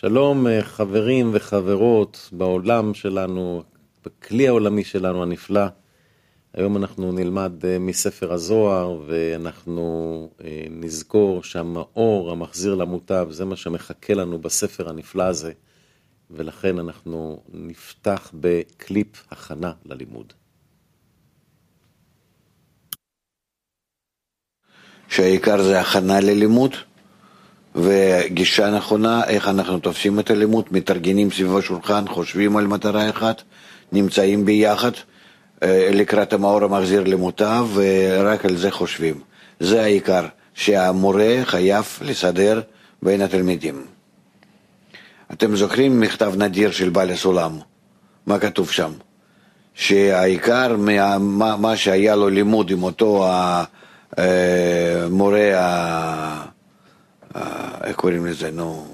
שלום אה, חברים וחברות בעולם שלנו, בכלי העולמי שלנו הנפלא. היום אנחנו נלמד אה, מספר הזוהר ואנחנו אה, נזכור שהמאור המחזיר למוטב זה מה שמחכה לנו בספר הנפלא הזה ולכן אנחנו נפתח בקליפ הכנה ללימוד. שהעיקר זה הכנה ללימוד וגישה נכונה, איך אנחנו תופסים את הלימוד, מתארגנים סביב השולחן, חושבים על מטרה אחת, נמצאים ביחד אה, לקראת המאור המחזיר למוטב ורק על זה חושבים. זה העיקר, שהמורה חייב לסדר בין התלמידים. אתם זוכרים מכתב נדיר של בעל הסולם? מה כתוב שם? שהעיקר מה, מה, שהיה לו לימוד עם אותו המורה, אה, איך קוראים לזה, נו,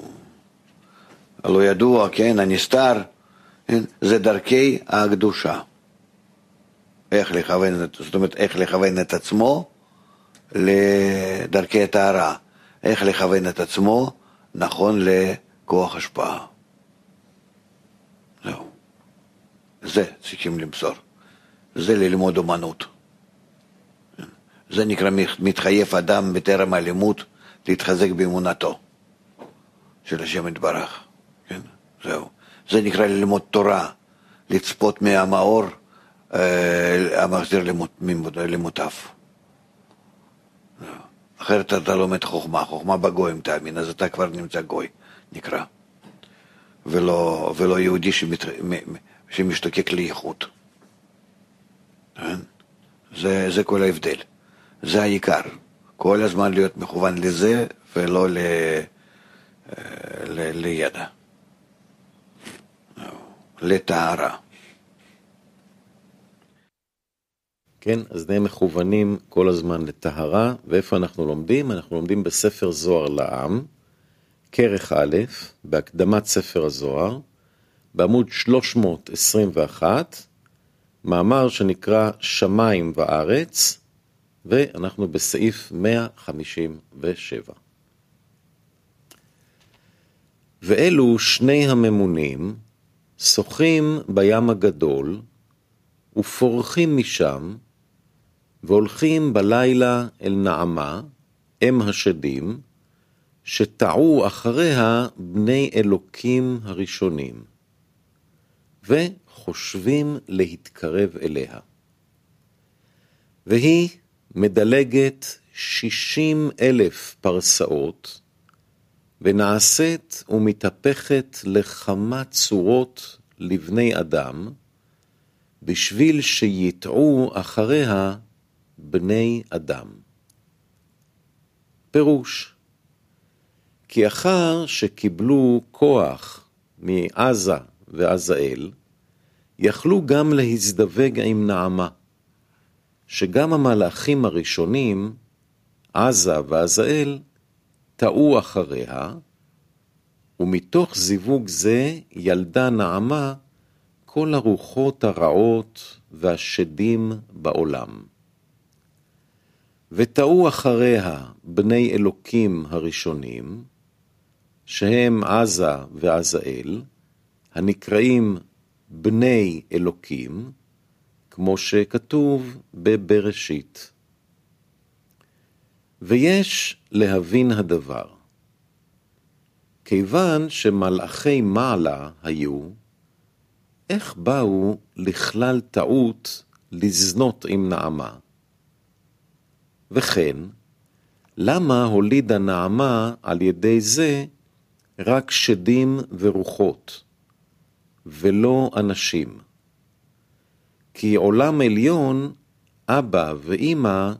הלא ידוע, כן, הנסתר, כן, זה דרכי הקדושה. איך לכוון, זאת אומרת, איך לכוון את עצמו לדרכי הטהרה, איך לכוון את עצמו נכון לכוח השפעה. זהו. זה צריכים למסור. זה ללמוד אומנות. זה נקרא מתחייב אדם בטרם הלימוד להתחזק באמונתו של השם יתברך. כן, זהו. זה נקרא ללמוד תורה, לצפות מהמאור אה, המחזיר למוטב. אחרת אתה לומד חוכמה, חוכמה בגויים תאמין, אז אתה כבר נמצא גוי, נקרא. ולא, ולא יהודי שמת, שמשתוקק לייחוד. כן? זה, זה כל ההבדל. זה העיקר. כל הזמן להיות מכוון לזה ולא ל, לידע. לטהרה. כן, אז נהיה מכוונים כל הזמן לטהרה, ואיפה אנחנו לומדים? אנחנו לומדים בספר זוהר לעם, כרך א', בהקדמת ספר הזוהר, בעמוד 321, מאמר שנקרא שמיים וארץ, ואנחנו בסעיף 157. ואלו שני הממונים שוחים בים הגדול ופורחים משם והולכים בלילה אל נעמה, אם השדים, שטעו אחריה בני אלוקים הראשונים, וחושבים להתקרב אליה. והיא מדלגת שישים אלף פרסאות, ונעשית ומתהפכת לכמה צורות לבני אדם, בשביל שיטעו אחריה בני אדם. פירוש כי אחר שקיבלו כוח מעזה ועזאל, יכלו גם להזדווג עם נעמה. שגם המלאכים הראשונים, עזה ועזאל, טעו אחריה, ומתוך זיווג זה ילדה נעמה כל הרוחות הרעות והשדים בעולם. וטעו אחריה בני אלוקים הראשונים, שהם עזה ועזאל, הנקראים בני אלוקים, כמו שכתוב בבראשית. ויש להבין הדבר. כיוון שמלאכי מעלה היו, איך באו לכלל טעות לזנות עם נעמה? וכן, למה הולידה נעמה על ידי זה רק שדים ורוחות, ולא אנשים? כי עולם עליון, אבא ואימא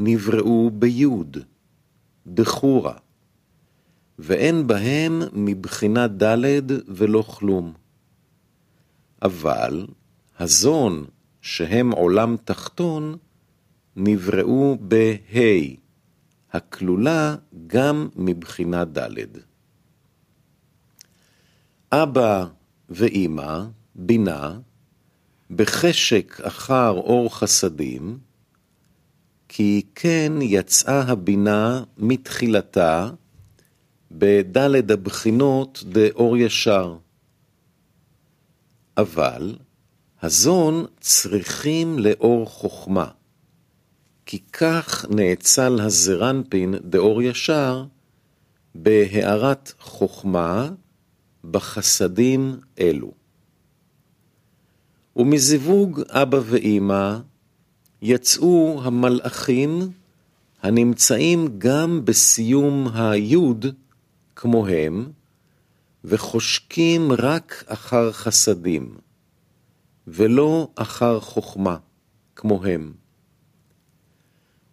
נבראו ביוד, דחורה, ואין בהם מבחינה ד' ולא כלום. אבל הזון, שהם עולם תחתון, נבראו בה', הכלולה גם מבחינה ד'. אבא ואימא, בינה, בחשק אחר אור חסדים, כי כן יצאה הבינה מתחילתה בדלת הבחינות דאור ישר. אבל הזון צריכים לאור חוכמה, כי כך נאצל הזרנפין דאור ישר בהארת חוכמה בחסדים אלו. ומזיווג אבא ואימא יצאו המלאכים הנמצאים גם בסיום היוד כמוהם, וחושקים רק אחר חסדים, ולא אחר חוכמה כמוהם.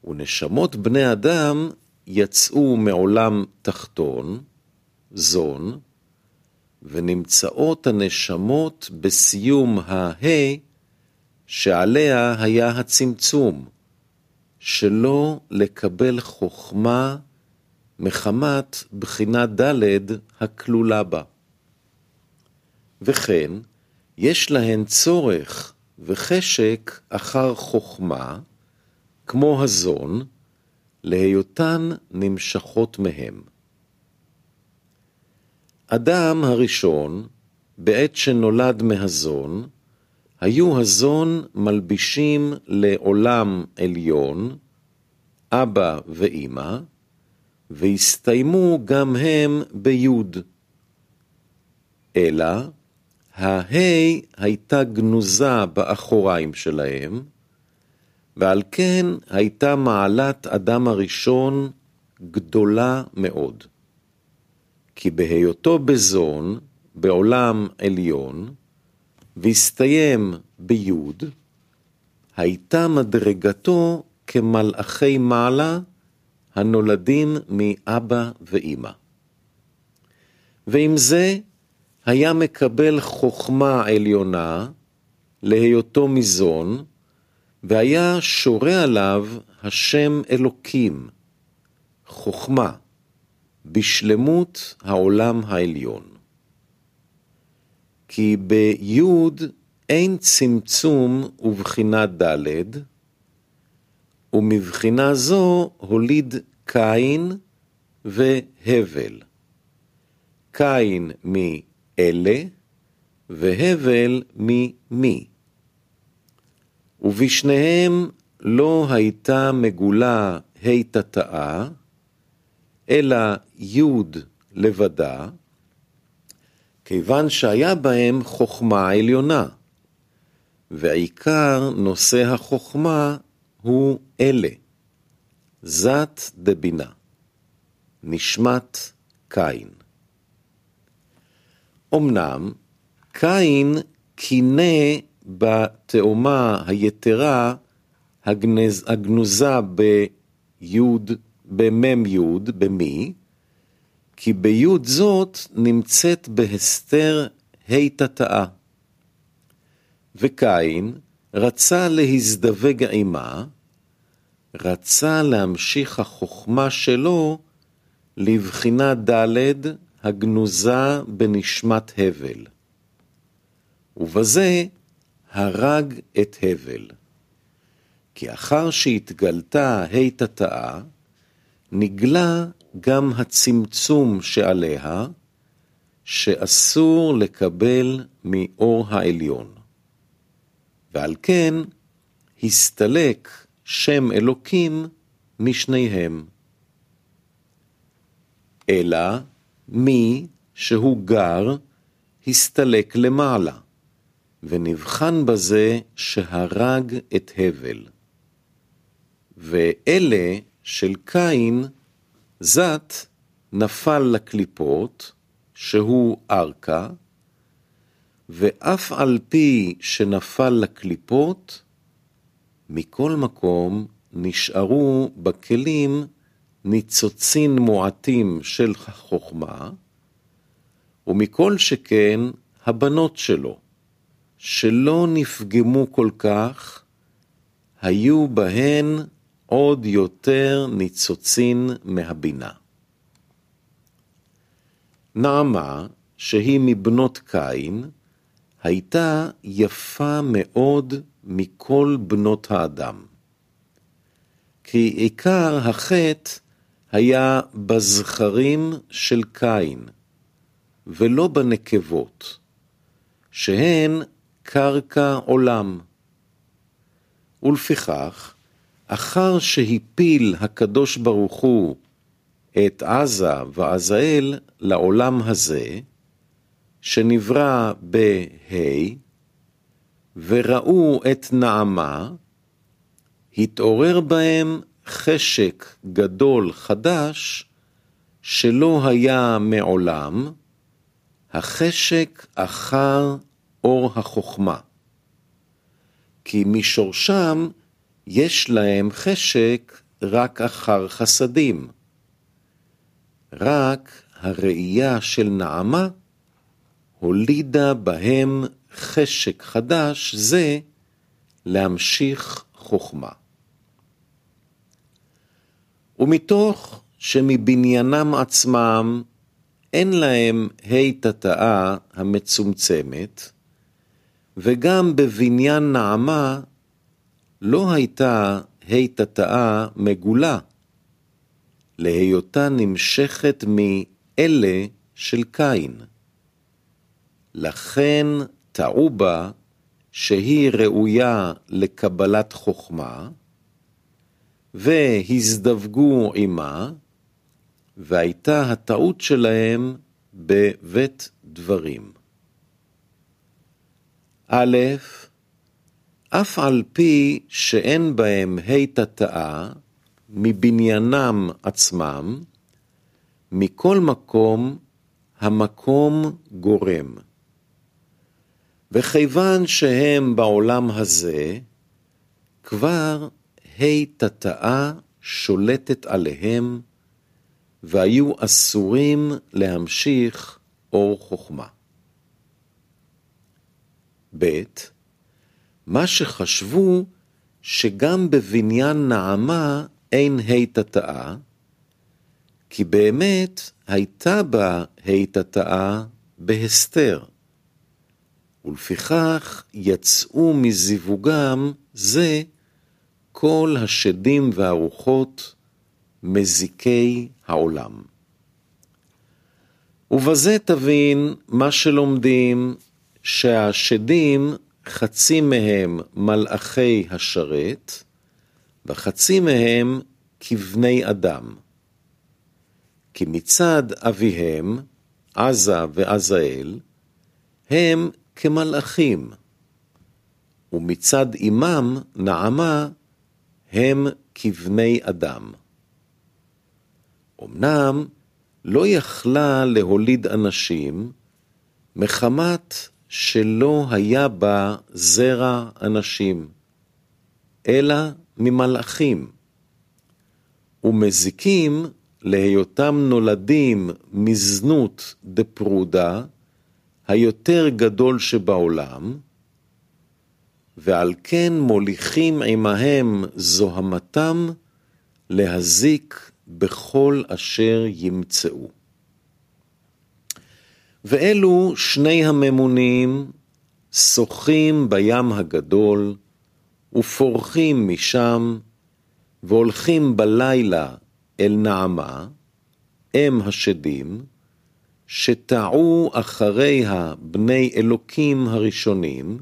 ונשמות בני אדם יצאו מעולם תחתון, זון, ונמצאות הנשמות בסיום ההא, שעליה היה הצמצום, שלא לקבל חוכמה מחמת בחינה ד' הכלולה בה. וכן, יש להן צורך וחשק אחר חוכמה, כמו הזון, להיותן נמשכות מהם. אדם הראשון, בעת שנולד מהזון, היו הזון מלבישים לעולם עליון, אבא ואימא, והסתיימו גם הם ביוד. אלא, ההי הייתה גנוזה באחוריים שלהם, ועל כן הייתה מעלת אדם הראשון גדולה מאוד. כי בהיותו בזון, בעולם עליון, והסתיים ביוד, הייתה מדרגתו כמלאכי מעלה הנולדים מאבא ואימא. ועם זה היה מקבל חוכמה עליונה להיותו מזון, והיה שורה עליו השם אלוקים, חוכמה, בשלמות העולם העליון. כי ביוד אין צמצום ובחינה ד', ומבחינה זו הוליד קין והבל. קין מאלה, והבל ממי. ובשניהם לא הייתה מגולה ה' תתאה, אלא י' לבדה, כיוון שהיה בהם חוכמה עליונה, ועיקר נושא החוכמה הוא אלה, זת דבינה, נשמת קין. אמנם, קין קינא בתאומה היתרה הגנז, הגנוזה ביוד, במם יוד, במי, כי ביוד זאת נמצאת בהסתר ה' תתאה. וקין רצה להזדווג עימה, רצה להמשיך החוכמה שלו לבחינה ד' הגנוזה בנשמת הבל. ובזה הרג את הבל. כי אחר שהתגלתה ה' תתאה, נגלה גם הצמצום שעליה, שאסור לקבל מאור העליון. ועל כן הסתלק שם אלוקים משניהם. אלא מי שהוא גר, הסתלק למעלה, ונבחן בזה שהרג את הבל. ואלה של קין, זת נפל לקליפות, שהוא ארכה, ואף על פי שנפל לקליפות, מכל מקום נשארו בכלים ניצוצין מועטים של החוכמה, ומכל שכן הבנות שלו, שלא נפגמו כל כך, היו בהן עוד יותר ניצוצין מהבינה. נעמה, שהיא מבנות קין, הייתה יפה מאוד מכל בנות האדם. כי עיקר החטא היה בזכרים של קין, ולא בנקבות, שהן קרקע עולם. ולפיכך, אחר שהפיל הקדוש ברוך הוא את עזה ועזאל לעולם הזה, שנברא בה', וראו את נעמה, התעורר בהם חשק גדול חדש שלא היה מעולם, החשק אחר אור החוכמה. כי משורשם יש להם חשק רק אחר חסדים. רק הראייה של נעמה הולידה בהם חשק חדש זה להמשיך חוכמה. ומתוך שמבניינם עצמם אין להם ה' המצומצמת, וגם בבניין נעמה לא הייתה ה' תתאה מגולה, להיותה נמשכת מאלה של קין. לכן טעו בה שהיא ראויה לקבלת חוכמה, והזדווגו עמה, והייתה הטעות שלהם בבית דברים. א', אף על פי שאין בהם ה' תתאה מבניינם עצמם, מכל מקום המקום גורם. וכיוון שהם בעולם הזה, כבר ה' תתאה שולטת עליהם, והיו אסורים להמשיך אור חוכמה. ב. מה שחשבו שגם בבניין נעמה אין ה' תתאה, כי באמת הייתה בה ה' תתאה בהסתר, ולפיכך יצאו מזיווגם זה כל השדים והרוחות מזיקי העולם. ובזה תבין מה שלומדים, שהשדים חצי מהם מלאכי השרת, וחצי מהם כבני אדם. כי מצד אביהם, עזה ועזאל, הם כמלאכים, ומצד אמם, נעמה, הם כבני אדם. אמנם לא יכלה להוליד אנשים, מחמת שלא היה בה זרע אנשים, אלא ממלאכים, ומזיקים להיותם נולדים מזנות דפרודה, היותר גדול שבעולם, ועל כן מוליכים עמהם זוהמתם להזיק בכל אשר ימצאו. ואלו שני הממונים שוחים בים הגדול, ופורחים משם, והולכים בלילה אל נעמה, אם השדים, שטעו אחריה בני אלוקים הראשונים,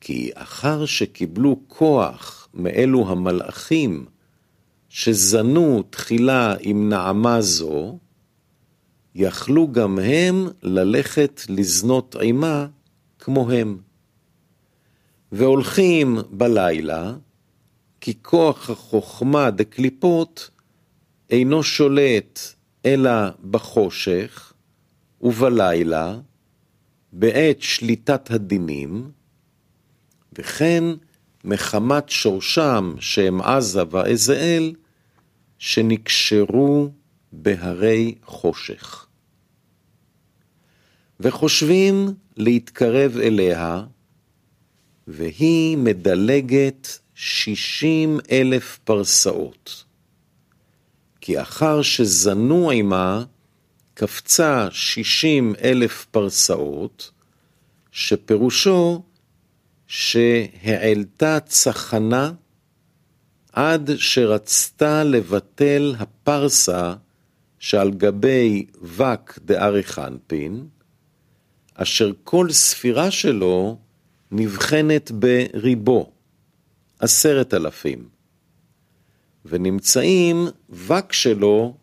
כי אחר שקיבלו כוח מאלו המלאכים, שזנו תחילה עם נעמה זו, יכלו גם הם ללכת לזנות עימה כמוהם. והולכים בלילה, כי כוח החוכמה דקליפות אינו שולט אלא בחושך ובלילה, בעת שליטת הדינים, וכן מחמת שורשם שהם עזה ועזאל, שנקשרו בהרי חושך. וחושבים להתקרב אליה, והיא מדלגת שישים אלף פרסאות. כי אחר שזנו עמה, קפצה שישים אלף פרסאות, שפירושו שהעלתה צחנה עד שרצתה לבטל הפרסה שעל גבי וק דאריכנפין, אשר כל ספירה שלו נבחנת בריבו, עשרת אלפים, ונמצאים וק שלו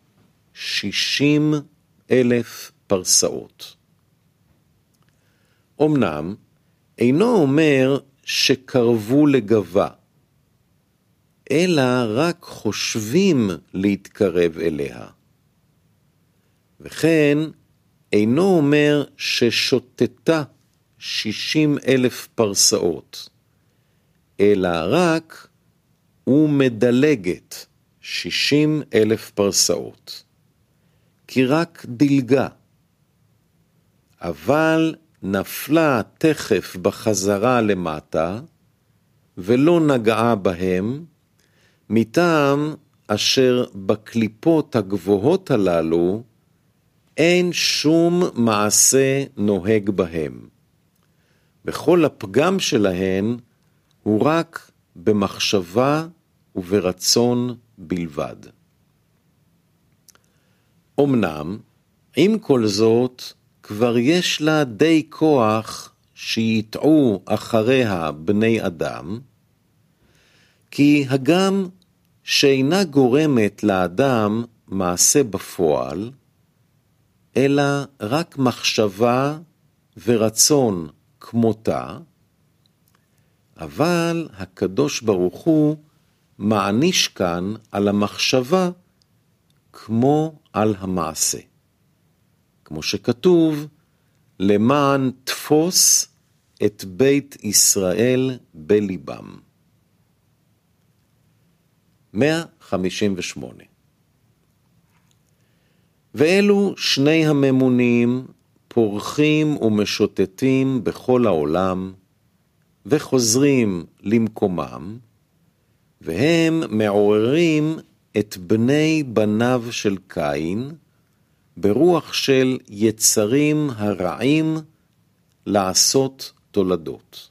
שישים אלף פרסאות. אמנם, אינו אומר שקרבו לגבה, אלא רק חושבים להתקרב אליה. וכן, אינו אומר ששוטטה שישים אלף פרסאות, אלא רק ומדלגת שישים אלף פרסאות, כי רק דילגה. אבל נפלה תכף בחזרה למטה, ולא נגעה בהם, מטעם אשר בקליפות הגבוהות הללו אין שום מעשה נוהג בהם. וכל הפגם שלהן הוא רק במחשבה וברצון בלבד. אמנם, עם כל זאת, כבר יש לה די כוח שיטעו אחריה בני אדם, כי הגם שאינה גורמת לאדם מעשה בפועל, אלא רק מחשבה ורצון כמותה, אבל הקדוש ברוך הוא מעניש כאן על המחשבה כמו על המעשה. כמו שכתוב, למען תפוס את בית ישראל בליבם. 158 ואלו שני הממונים פורחים ומשוטטים בכל העולם, וחוזרים למקומם, והם מעוררים את בני בניו של קין, ברוח של יצרים הרעים לעשות תולדות.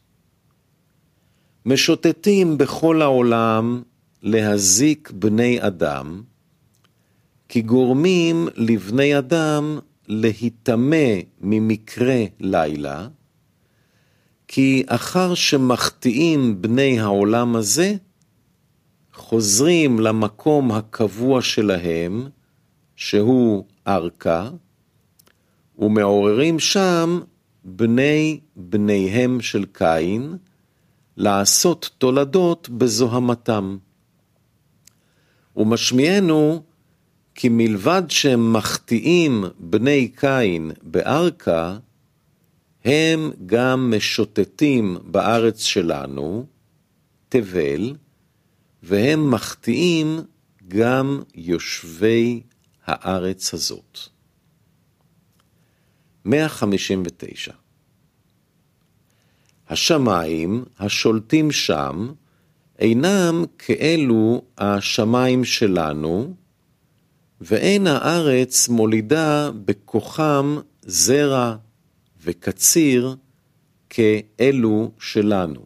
משוטטים בכל העולם להזיק בני אדם, כי גורמים לבני אדם להיטמא ממקרה לילה, כי אחר שמחטיאים בני העולם הזה, חוזרים למקום הקבוע שלהם, שהוא ארכה, ומעוררים שם בני בניהם של קין, לעשות תולדות בזוהמתם. ומשמיענו כי מלבד שהם מחטיאים בני קין בארכה, הם גם משוטטים בארץ שלנו, תבל, והם מחטיאים גם יושבי הארץ הזאת. 159. השמיים השולטים שם אינם כאלו השמיים שלנו, ואין הארץ מולידה בכוחם זרע וקציר כאלו שלנו.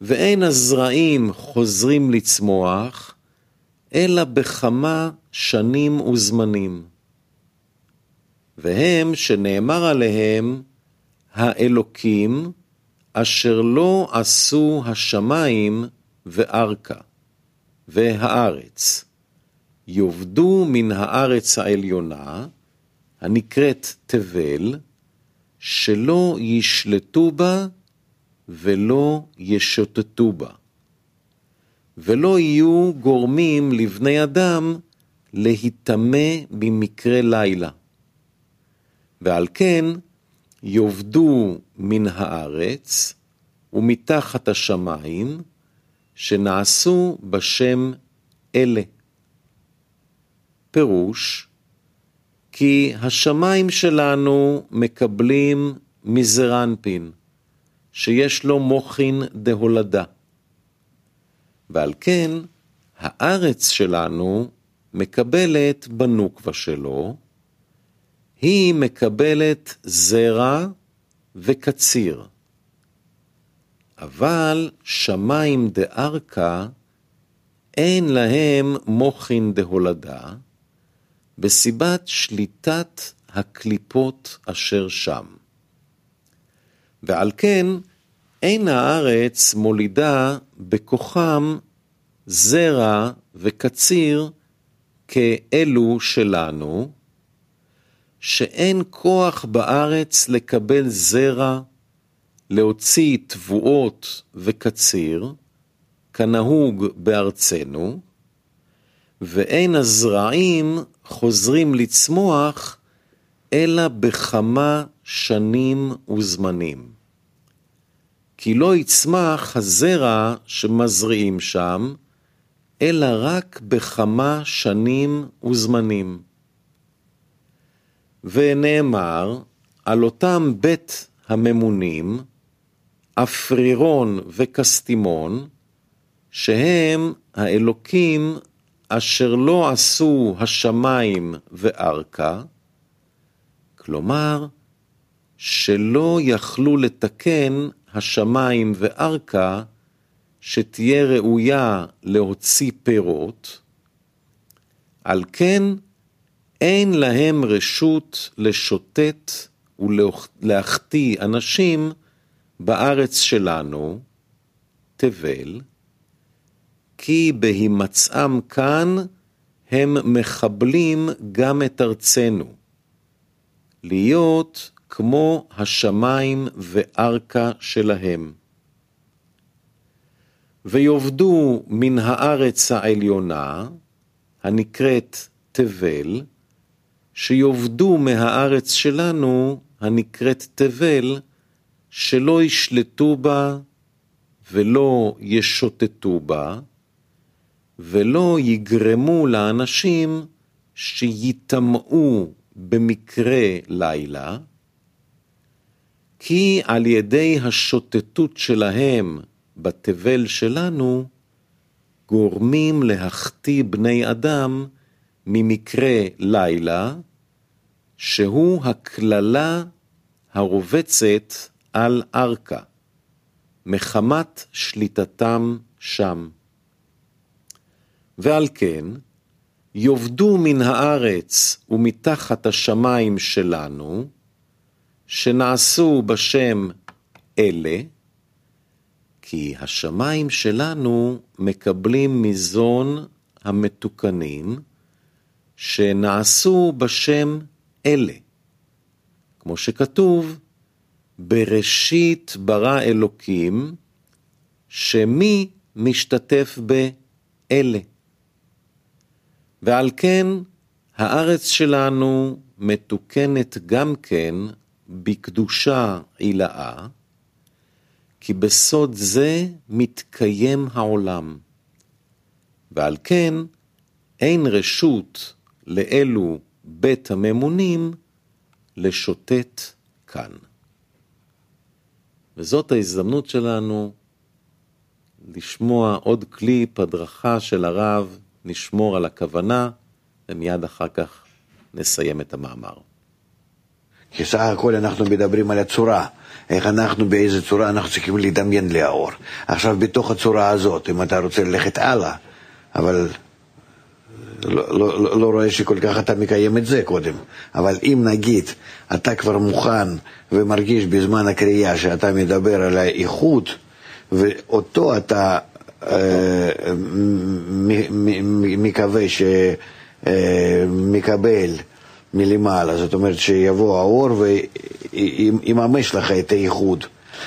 ואין הזרעים חוזרים לצמוח, אלא בכמה שנים וזמנים. והם שנאמר עליהם, האלוקים, אשר לא עשו השמיים וארכה, והארץ. יאבדו מן הארץ העליונה, הנקראת תבל, שלא ישלטו בה ולא ישוטטו בה. ולא יהיו גורמים לבני אדם להיטמא במקרה לילה. ועל כן יאבדו מן הארץ ומתחת השמיים, שנעשו בשם אלה. פירוש, כי השמיים שלנו מקבלים מזרנפין, שיש לו מוחין דהולדה. ועל כן, הארץ שלנו מקבלת בנוקבה שלו, היא מקבלת זרע וקציר. אבל שמיים דארכה אין להם מוחין דהולדה, בסיבת שליטת הקליפות אשר שם. ועל כן, אין הארץ מולידה בכוחם זרע וקציר כאלו שלנו, שאין כוח בארץ לקבל זרע, להוציא תבואות וקציר, כנהוג בארצנו, ואין הזרעים חוזרים לצמוח, אלא בכמה שנים וזמנים. כי לא יצמח הזרע שמזריעים שם, אלא רק בכמה שנים וזמנים. ונאמר על אותם בית הממונים, אפרירון וקסטימון, שהם האלוקים אשר לא עשו השמיים וארכה, כלומר, שלא יכלו לתקן השמיים וארכה, שתהיה ראויה להוציא פירות, על כן אין להם רשות לשוטט ולהחטיא אנשים בארץ שלנו, תבל, כי בהימצאם כאן הם מחבלים גם את ארצנו, להיות כמו השמיים וארכה שלהם. ויאבדו מן הארץ העליונה, הנקראת תבל, שיאבדו מהארץ שלנו, הנקראת תבל, שלא ישלטו בה ולא ישוטטו בה, ולא יגרמו לאנשים שיטמאו במקרה לילה, כי על ידי השוטטות שלהם בתבל שלנו, גורמים להחטיא בני אדם ממקרה לילה, שהוא הקללה הרובצת על ארכה, מחמת שליטתם שם. ועל כן, יאבדו מן הארץ ומתחת השמיים שלנו, שנעשו בשם אלה, כי השמיים שלנו מקבלים מזון המתוקנים, שנעשו בשם אלה. כמו שכתוב, בראשית ברא אלוקים, שמי משתתף באלה. ועל כן הארץ שלנו מתוקנת גם כן בקדושה עילאה, כי בסוד זה מתקיים העולם. ועל כן אין רשות לאלו בית הממונים לשוטט כאן. וזאת ההזדמנות שלנו לשמוע עוד קליפ הדרכה של הרב, נשמור על הכוונה, ומיד אחר כך נסיים את המאמר. כי סך הכל אנחנו מדברים על הצורה, איך אנחנו, באיזה צורה אנחנו צריכים לדמיין לאור. עכשיו, בתוך הצורה הזאת, אם אתה רוצה ללכת הלאה, אבל לא, לא, לא, לא רואה שכל כך אתה מקיים את זה קודם, אבל אם נגיד אתה כבר מוכן ומרגיש בזמן הקריאה שאתה מדבר על האיכות, ואותו אתה מקווה שמקבל אה, מלמעלה, זאת אומרת שיבוא האור ויממש לך את האיחוד.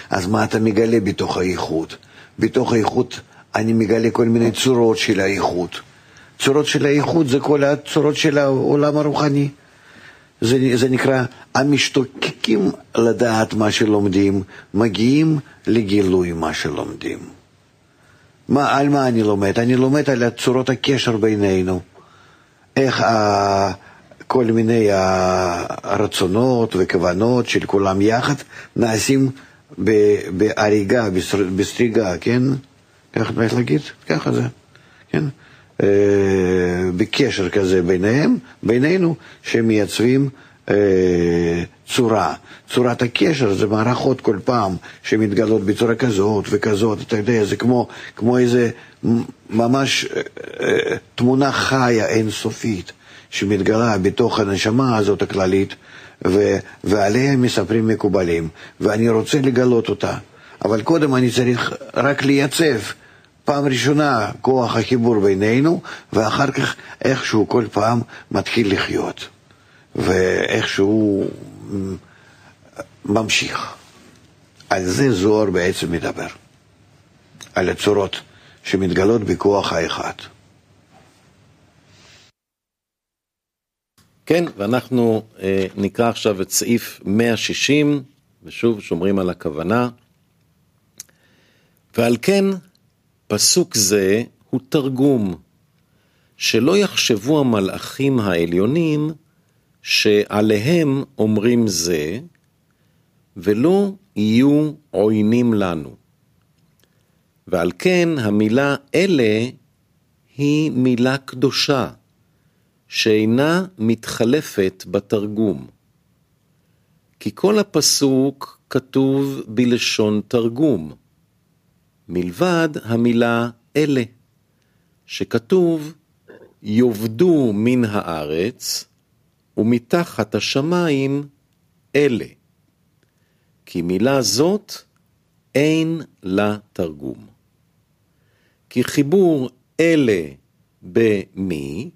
אז מה אתה מגלה בתוך האיחוד? בתוך האיחוד אני מגלה כל מיני צורות של האיחוד. צורות של האיחוד זה כל הצורות של העולם הרוחני. זה, זה נקרא המשתוקקים לדעת מה שלומדים, מגיעים לגילוי מה שלומדים. מה, על מה אני לומד? אני לומד על צורות הקשר בינינו. איך ה... כל מיני הרצונות וכוונות של כולם יחד נעשים בהריגה, בסריגה, כן? ככה צריך להגיד? ככה זה, כן? אה, בקשר כזה ביניהם, בינינו, שמייצבים צורה. צורת הקשר זה מערכות כל פעם שמתגלות בצורה כזאת וכזאת, אתה יודע, זה כמו, כמו איזה ממש אה, אה, תמונה חיה אינסופית שמתגלה בתוך הנשמה הזאת הכללית, ו, ועליה מספרים מקובלים, ואני רוצה לגלות אותה. אבל קודם אני צריך רק לייצב פעם ראשונה כוח החיבור בינינו, ואחר כך איכשהו כל פעם מתחיל לחיות, ואיכשהו ממשיך. על זה זוהר בעצם מדבר, על הצורות שמתגלות בכוח האחד. כן, ואנחנו אה, נקרא עכשיו את סעיף 160, ושוב שומרים על הכוונה. ועל כן, פסוק זה הוא תרגום, שלא יחשבו המלאכים העליונים שעליהם אומרים זה, ולא יהיו עוינים לנו. ועל כן המילה אלה היא מילה קדושה, שאינה מתחלפת בתרגום. כי כל הפסוק כתוב בלשון תרגום, מלבד המילה אלה, שכתוב יאבדו מן הארץ ומתחת השמיים אלה. כי מילה זאת אין לה תרגום. כי חיבור אלה במי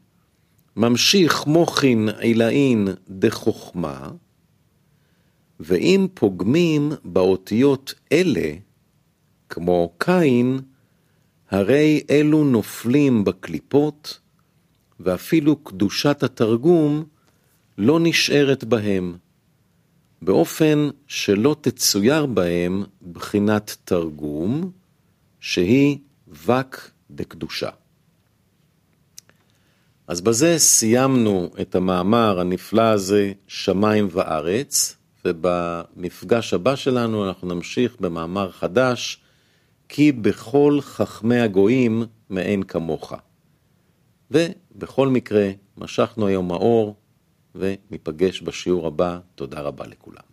ממשיך מוחין עילאין דחוכמה, ואם פוגמים באותיות אלה, כמו קין, הרי אלו נופלים בקליפות, ואפילו קדושת התרגום לא נשארת בהם, באופן שלא תצויר בהם בחינת תרגום, שהיא וק דקדושה. אז בזה סיימנו את המאמר הנפלא הזה, שמיים וארץ, ובמפגש הבא שלנו אנחנו נמשיך במאמר חדש, כי בכל חכמי הגויים מאין כמוך. ובכל מקרה, משכנו היום האור, וניפגש בשיעור הבא. תודה רבה לכולם.